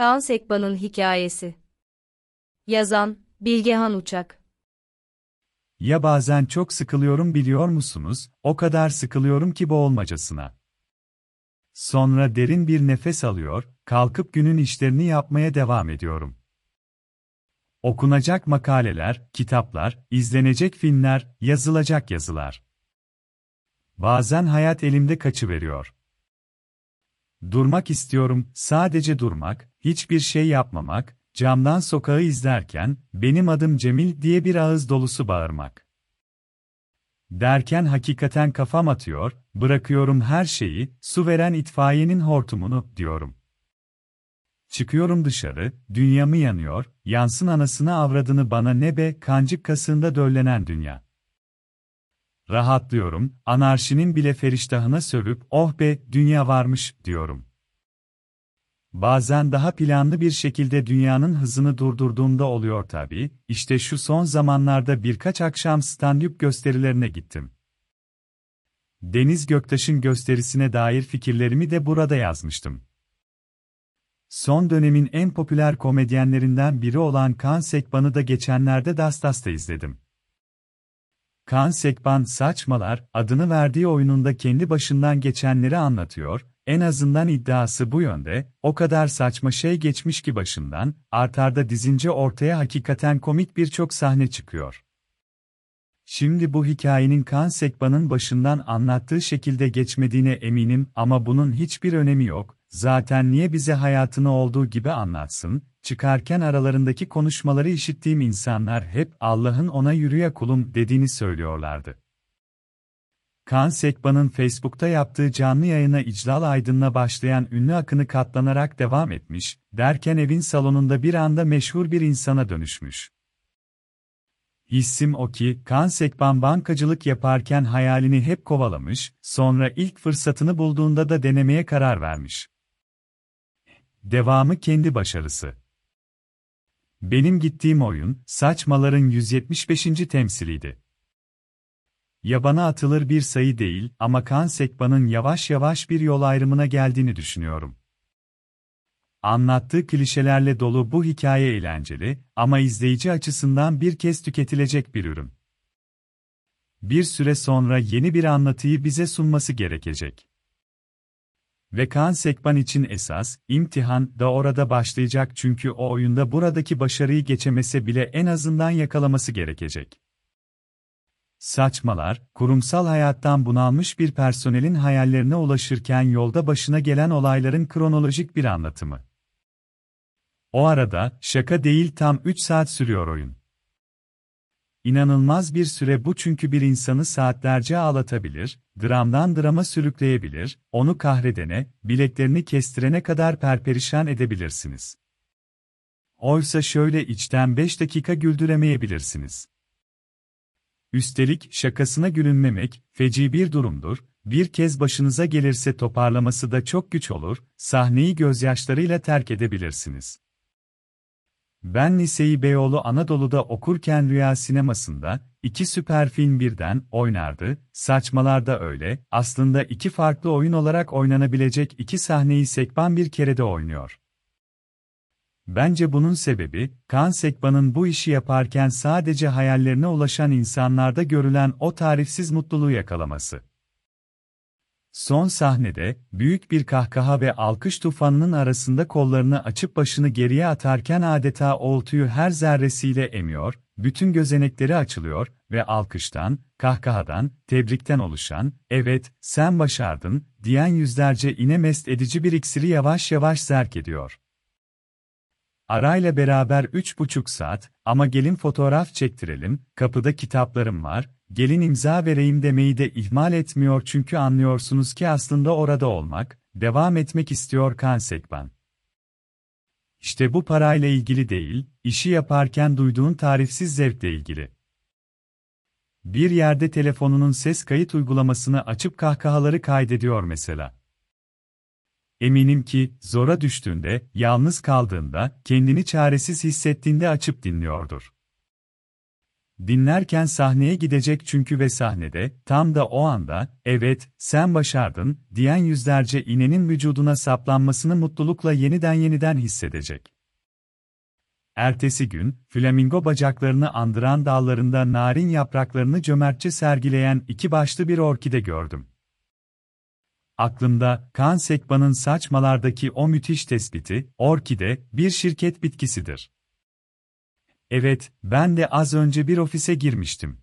Kaan Sekban'ın hikayesi. Yazan, Bilgehan Uçak. Ya bazen çok sıkılıyorum biliyor musunuz, o kadar sıkılıyorum ki boğulmacasına. Sonra derin bir nefes alıyor, kalkıp günün işlerini yapmaya devam ediyorum. Okunacak makaleler, kitaplar, izlenecek filmler, yazılacak yazılar. Bazen hayat elimde kaçıveriyor. Durmak istiyorum, sadece durmak, hiçbir şey yapmamak, camdan sokağı izlerken, benim adım Cemil diye bir ağız dolusu bağırmak. Derken hakikaten kafam atıyor, bırakıyorum her şeyi, su veren itfaiyenin hortumunu, diyorum. Çıkıyorum dışarı, dünyamı yanıyor, yansın anasını avradını bana ne be, kancık kasığında döllenen dünya. Rahatlıyorum, anarşinin bile feriştahına sövüp, oh be, dünya varmış, diyorum. Bazen daha planlı bir şekilde dünyanın hızını durdurduğumda oluyor tabii, işte şu son zamanlarda birkaç akşam stand-up gösterilerine gittim. Deniz Göktaş'ın gösterisine dair fikirlerimi de burada yazmıştım. Son dönemin en popüler komedyenlerinden biri olan Kaan Sekban'ı da geçenlerde Dastas'ta izledim. Kaan Sekban Saçmalar adını verdiği oyununda kendi başından geçenleri anlatıyor, en azından iddiası bu yönde, o kadar saçma şey geçmiş ki başından, artarda dizince ortaya hakikaten komik birçok sahne çıkıyor. Şimdi bu hikayenin Kaan Sekban'ın başından anlattığı şekilde geçmediğine eminim ama bunun hiçbir önemi yok, zaten niye bize hayatını olduğu gibi anlatsın, çıkarken aralarındaki konuşmaları işittiğim insanlar hep Allah'ın ona yürüye kulum dediğini söylüyorlardı. Kaan Sekban'ın Facebook'ta yaptığı canlı yayına İclal Aydın'la başlayan ünlü akını katlanarak devam etmiş, derken evin salonunda bir anda meşhur bir insana dönüşmüş. Hissim o ki, Kaan Sekban bankacılık yaparken hayalini hep kovalamış, sonra ilk fırsatını bulduğunda da denemeye karar vermiş. Devamı kendi başarısı. Benim gittiğim oyun, saçmaların 175. temsiliydi. Yabana atılır bir sayı değil ama Kaan Sekban'ın yavaş yavaş bir yol ayrımına geldiğini düşünüyorum. Anlattığı klişelerle dolu bu hikaye eğlenceli ama izleyici açısından bir kez tüketilecek bir ürün. Bir süre sonra yeni bir anlatıyı bize sunması gerekecek. Ve Kaan Sekban için esas, imtihan da orada başlayacak çünkü o oyunda buradaki başarıyı geçemese bile en azından yakalaması gerekecek. Saçmalar, kurumsal hayattan bunalmış bir personelin hayallerine ulaşırken yolda başına gelen olayların kronolojik bir anlatımı. O arada, şaka değil tam 3 saat sürüyor oyun. İnanılmaz bir süre bu çünkü bir insanı saatlerce ağlatabilir, dramdan drama sürükleyebilir, onu kahredene, bileklerini kestirene kadar perperişan edebilirsiniz. Oysa şöyle içten 5 dakika güldüremeyebilirsiniz. Üstelik şakasına gülünmemek feci bir durumdur. Bir kez başınıza gelirse toparlaması da çok güç olur. Sahneyi gözyaşlarıyla terk edebilirsiniz. Ben liseyi Beyoğlu Anadolu'da okurken Rüya Sineması'nda iki süper film birden oynardı. Saçmalar da öyle. Aslında iki farklı oyun olarak oynanabilecek iki sahneyi Sekban bir kerede oynuyor. Bence bunun sebebi, Kaan Sekban'ın bu işi yaparken sadece hayallerine ulaşan insanlarda görülen o tarifsiz mutluluğu yakalaması. Son sahnede, büyük bir kahkaha ve alkış tufanının arasında kollarını açıp başını geriye atarken adeta oltuyu her zerresiyle emiyor, bütün gözenekleri açılıyor ve alkıştan, kahkahadan, tebrikten oluşan, evet, sen başardın, diyen yüzlerce ine mest edici bir iksiri yavaş yavaş zerk ediyor. Arayla beraber üç buçuk saat, ama gelin fotoğraf çektirelim, kapıda kitaplarım var, gelin imza vereyim demeyi de ihmal etmiyor çünkü anlıyorsunuz ki aslında orada olmak, devam etmek istiyor Kan Sekban. İşte bu parayla ilgili değil, işi yaparken duyduğun tarifsiz zevkle ilgili. Bir yerde telefonunun ses kayıt uygulamasını açıp kahkahaları kaydediyor mesela. Eminim ki, zora düştüğünde, yalnız kaldığında, kendini çaresiz hissettiğinde açıp dinliyordur. dinlerken sahneye gidecek çünkü ve sahnede, tam da o anda, evet, sen başardın, diyen yüzlerce inenin vücuduna saplanmasını mutlulukla yeniden yeniden hissedecek. Ertesi gün, flamingo bacaklarını andıran dallarında narin yapraklarını cömertçe sergileyen iki başlı bir orkide gördüm. Aklımda, Kan Sekba'nın saçmalardaki o müthiş tespiti, orkide, bir şirket bitkisidir. Evet, ben de az önce bir ofise girmiştim.